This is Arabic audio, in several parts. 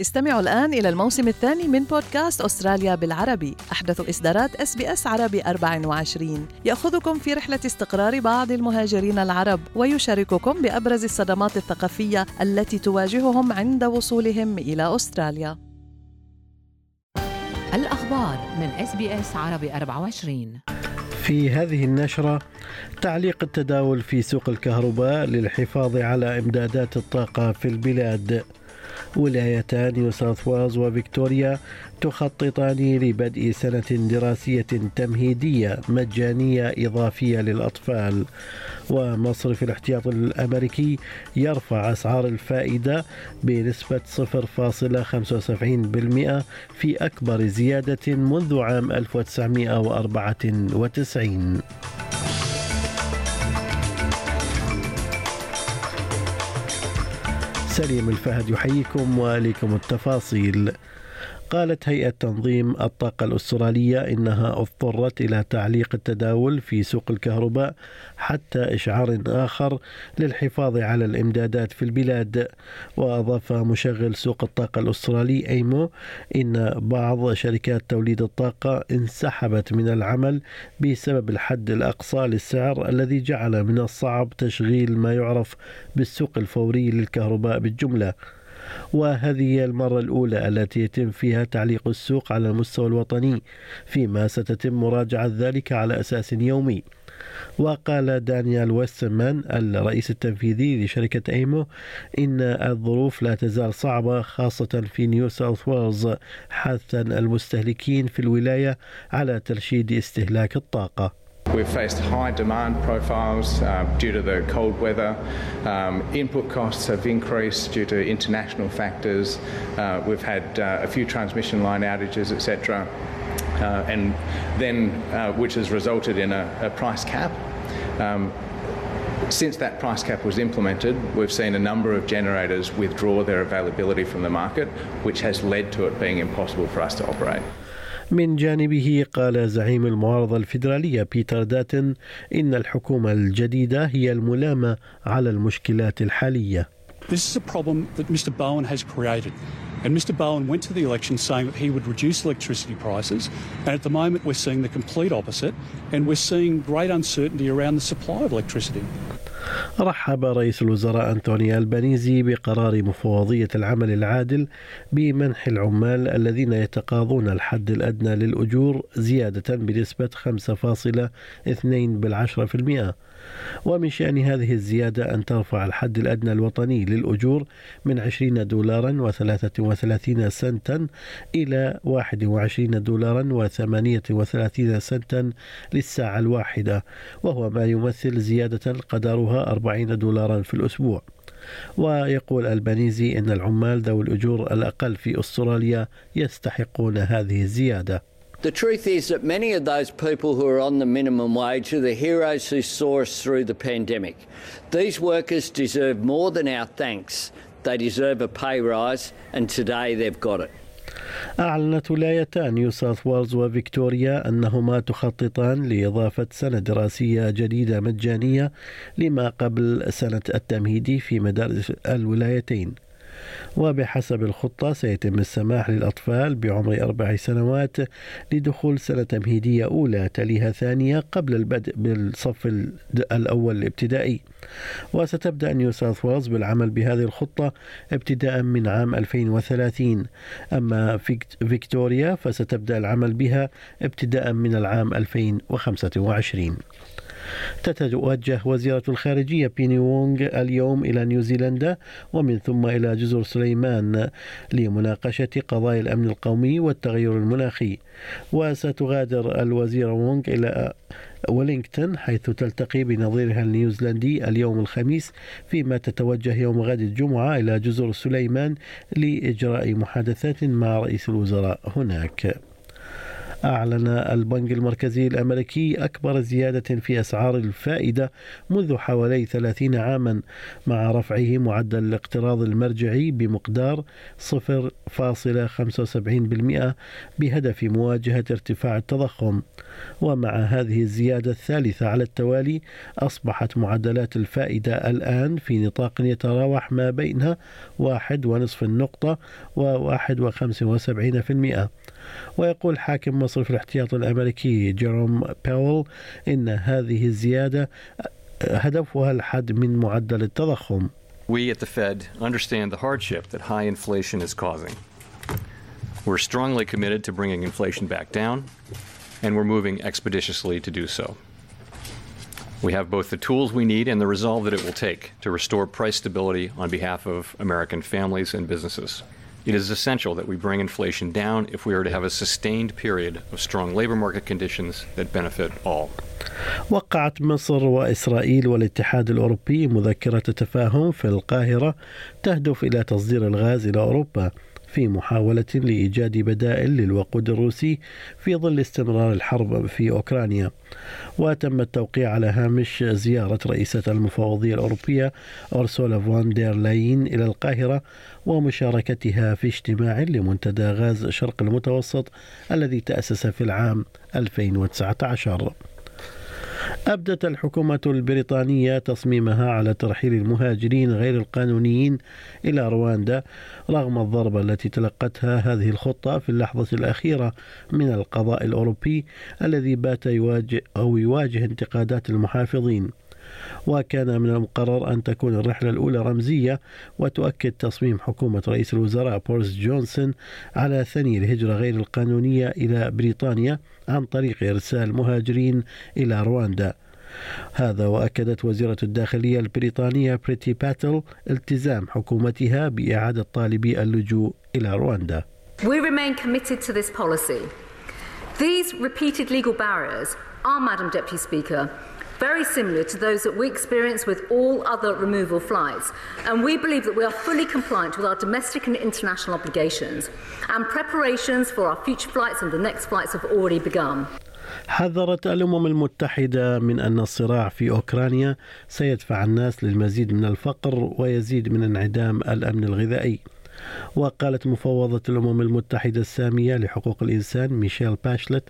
استمعوا الآن إلى الموسم الثاني من بودكاست أستراليا بالعربي. أحدث إصدارات إس بي إس عربي 24 يأخذكم في رحلة استقرار بعض المهاجرين العرب ويشارككم بأبرز الصدمات الثقافية التي تواجههم عند وصولهم إلى أستراليا. الأخبار من إس بي إس عربي 24 في هذه النشرة تعليق التداول في سوق الكهرباء للحفاظ على إمدادات الطاقة في البلاد. ولايتان نيو ساوث ويلز وفيكتوريا تخططان لبدء سنة دراسية تمهيدية مجانية إضافية للأطفال. ومصرف الاحتياط الأمريكي يرفع أسعار الفائدة بنسبة 0.75% في أكبر زيادة منذ عام 1994 سليم الفهد يحييكم وإليكم التفاصيل. قالت هيئة تنظيم الطاقة الأسترالية إنها اضطرت إلى تعليق التداول في سوق الكهرباء حتى إشعار آخر للحفاظ على الإمدادات في البلاد. وأضاف مشغل سوق الطاقة الأسترالي أيمو إن بعض شركات توليد الطاقة انسحبت من العمل بسبب الحد الأقصى للسعر الذي جعل من الصعب تشغيل ما يعرف بالسوق الفوري للكهرباء بالجملة. وهذه هي المرة الأولى التي يتم فيها تعليق السوق على المستوى الوطني فيما ستتم مراجعة ذلك على أساس يومي. وقال دانيال ويستمان الرئيس التنفيذي لشركة أيمو إن الظروف لا تزال صعبة خاصة في نيو ساوث ويلز حثا المستهلكين في الولاية على ترشيد استهلاك الطاقة. We've faced high demand profiles uh, due to the cold weather. Um, input costs have increased due to international factors. Uh, we've had uh, a few transmission line outages, etc. Uh, and then, uh, which has resulted in a, a price cap. Um, since that price cap was implemented, we've seen a number of generators withdraw their availability from the market, which has led to it being impossible for us to operate. من جانبه قال زعيم المعارضة الفيدرالية بيتر داتن إن الحكومة الجديدة هي الملامة على المشكلات الحالية. This is a problem that Mr Bowen has created. And Mr Bowen went to the election saying that he would reduce electricity prices. And at the moment, we're seeing the complete opposite. And we're seeing great uncertainty around the supply of electricity. رحب رئيس الوزراء أنتوني البانيزي بقرار مفوضية العمل العادل بمنح العمال الذين يتقاضون الحد الأدنى للأجور زيادة بنسبة 5.2 بالعشرة في المئة. ومن شأن هذه الزيادة أن ترفع الحد الأدنى الوطني للأجور من 20 دولارا و33 سنتا إلى 21 دولارا و38 سنتا للساعة الواحدة وهو ما يمثل زيادة قدرها 40 دولارا في الأسبوع ويقول البنيزي أن العمال ذوي الأجور الأقل في أستراليا يستحقون هذه الزيادة The truth is that many of those people who are on the minimum wage are the heroes who saw us through the pandemic. These workers deserve more than our thanks. They deserve a pay rise, and today they've got it. أعلنت ولايتا نيو ساوث ويلز وفيكتوريا أنهما تخططان لإضافة سنة دراسية جديدة مجانية لما قبل سنة التمهيدي في مدارس الولايتين. وبحسب الخطة سيتم السماح للأطفال بعمر أربع سنوات لدخول سنة تمهيدية أولى تليها ثانية قبل البدء بالصف الأول الابتدائي. وستبدأ نيو ساوث ويلز بالعمل بهذه الخطة ابتداء من عام 2030 أما فيكتوريا فستبدأ العمل بها ابتداء من العام 2025 تتوجه وزيرة الخارجية بيني وونغ اليوم إلى نيوزيلندا ومن ثم إلى جزر سليمان لمناقشة قضايا الأمن القومي والتغير المناخي وستغادر الوزيرة وونغ إلى ولينغتون حيث تلتقي بنظيرها النيوزيلندي اليوم الخميس فيما تتوجه يوم غد الجمعة إلى جزر سليمان لإجراء محادثات مع رئيس الوزراء هناك. أعلن البنك المركزي الأمريكي أكبر زيادة في أسعار الفائدة منذ حوالي 30 عاما مع رفعه معدل الاقتراض المرجعي بمقدار 0.75% بهدف مواجهة ارتفاع التضخم. ومع هذه الزيادة الثالثة على التوالي أصبحت معدلات الفائدة الآن في نطاق يتراوح ما بين واحد ونصف النقطة في المئة. ويقول حاكم مصرف الاحتياط الأمريكي جيروم باول إن هذه الزيادة هدفها الحد من معدل التضخم We at the Fed understand the hardship that high inflation is causing. We're strongly committed to bringing inflation back down, and we're moving expeditiously to do so. We have both the tools we need and the resolve that it will take to restore price stability on behalf of American families and businesses. It is essential that we bring inflation down if we are to have a sustained period of strong labor market conditions that benefit all. وقعت مصر وإسرائيل والاتحاد الأوروبي مذكرة تفاهم في القاهرة تهدف إلى تصدير الغاز إلى أوروبا في محاولة لإيجاد بدائل للوقود الروسي في ظل استمرار الحرب في أوكرانيا. وتم التوقيع على هامش زيارة رئيسة المفوضية الأوروبية أرسولا فون دير لاين إلى القاهرة ومشاركتها في اجتماع لمنتدى غاز شرق المتوسط الذي تأسس في العام 2019 أبدت الحكومة البريطانية تصميمها على ترحيل المهاجرين غير القانونيين إلى رواندا رغم الضربة التي تلقتها هذه الخطة في اللحظة الأخيرة من القضاء الأوروبي الذي بات يواجه أو يواجه انتقادات المحافظين. وكان من المقرر أن تكون الرحلة الأولى رمزية وتؤكد تصميم حكومة رئيس الوزراء بوريس جونسون على ثني الهجرة غير القانونية إلى بريطانيا عن طريق إرسال مهاجرين إلى رواندا هذا وأكدت وزيرة الداخلية البريطانية بريتي باتل التزام حكومتها بإعادة طالبي اللجوء إلى رواندا. We remain committed to this policy. These repeated legal barriers are, Madam Deputy Speaker, very similar to those that we experience with all other removal flights. And we believe that we are fully compliant with our domestic and international obligations. And preparations for our future flights and the next flights have already begun. حذرت الامم المتحده من ان الصراع في اوكرانيا سيدفع الناس للمزيد من الفقر ويزيد من انعدام الامن الغذائي وقالت مفوضة الأمم المتحدة السامية لحقوق الإنسان ميشيل باشلت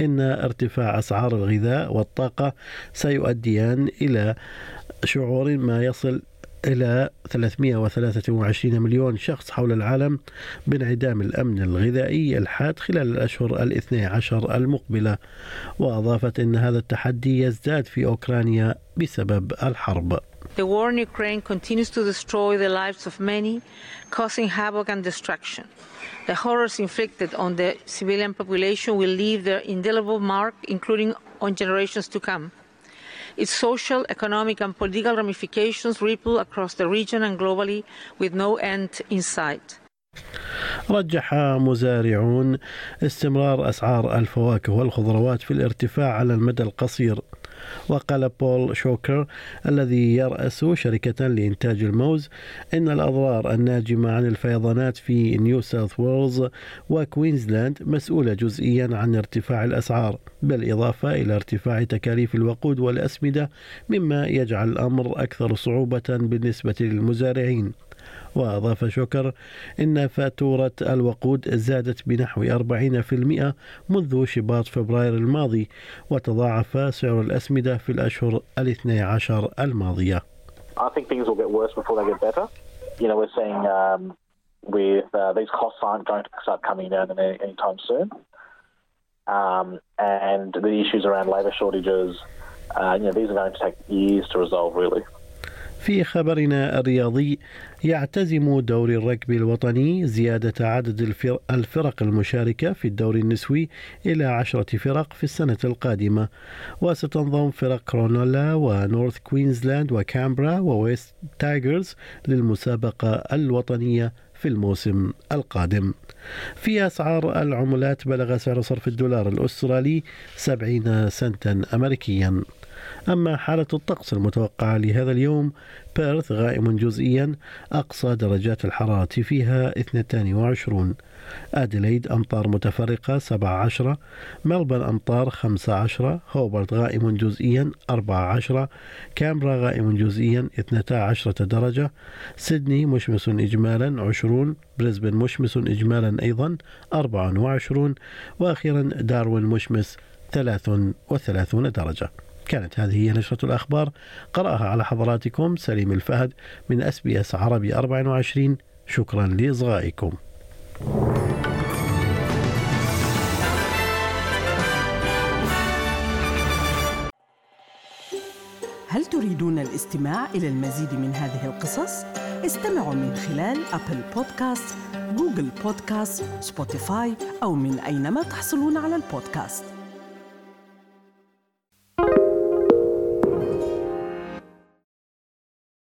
إن ارتفاع أسعار الغذاء والطاقة سيؤديان إلى شعور ما يصل إلى 323 مليون شخص حول العالم بانعدام الأمن الغذائي الحاد خلال الأشهر الاثني عشر المقبلة. وأضافت أن هذا التحدي يزداد في أوكرانيا بسبب الحرب. The war in Ukraine continues to destroy the lives of many, causing havoc and destruction. The horrors inflicted on the civilian population will leave their indelible mark, including on generations to come. Its social, economic, and political ramifications ripple across the region and globally with no end in sight. رجح مزارعون استمرار اسعار الفواكه والخضروات في الارتفاع على المدى القصير وقال بول شوكر الذي يرأس شركة لإنتاج الموز إن الأضرار الناجمة عن الفيضانات في نيو ساوث ويلز وكوينزلاند مسؤولة جزئيا عن ارتفاع الأسعار بالإضافة إلى ارتفاع تكاليف الوقود والأسمدة مما يجعل الأمر أكثر صعوبة بالنسبة للمزارعين. وأضاف شوكر إن فاتورة الوقود زادت بنحو 40% منذ شباط فبراير الماضي وتضاعف سعر الأسمدة في الأشهر الاثني عشر الماضية I think things will get worse before they get better. You know, we're seeing um, with uh, these costs aren't going to start coming down any, anytime soon. Um, and the issues around labour shortages, uh, you know, these are going to take years to resolve, really. في خبرنا الرياضي يعتزم دوري الركبي الوطني زيادة عدد الفرق المشاركة في الدوري النسوي إلى عشرة فرق في السنة القادمة. وستنضم فرق كرونولا ونورث كوينزلاند وكامبرا وويست تايجرز للمسابقة الوطنية في الموسم القادم. في أسعار العملات بلغ سعر صرف الدولار الأسترالي 70 سنتا أمريكيا. أما حالة الطقس المتوقعة لهذا اليوم بيرث غائم جزئيا أقصى درجات الحرارة فيها 22 أديليد أمطار متفرقة 17 ملبن أمطار 15 هوبرت غائم جزئيا 14 كامبرا غائم جزئيا 12 درجة سيدني مشمس إجمالا 20 بريسبن مشمس إجمالا أيضا 24 وأخيرا داروين مشمس 33 درجة. كانت هذه هي نشرة الأخبار. قرأها على حضراتكم سليم الفهد من أس بي أس عربي 24 شكرا لإصغائكم. هل تريدون الاستماع إلى المزيد من هذه القصص؟ استمعوا من خلال Apple Podcast، Google Podcast، Spotify أو من أينما تحصلون على البودكاست.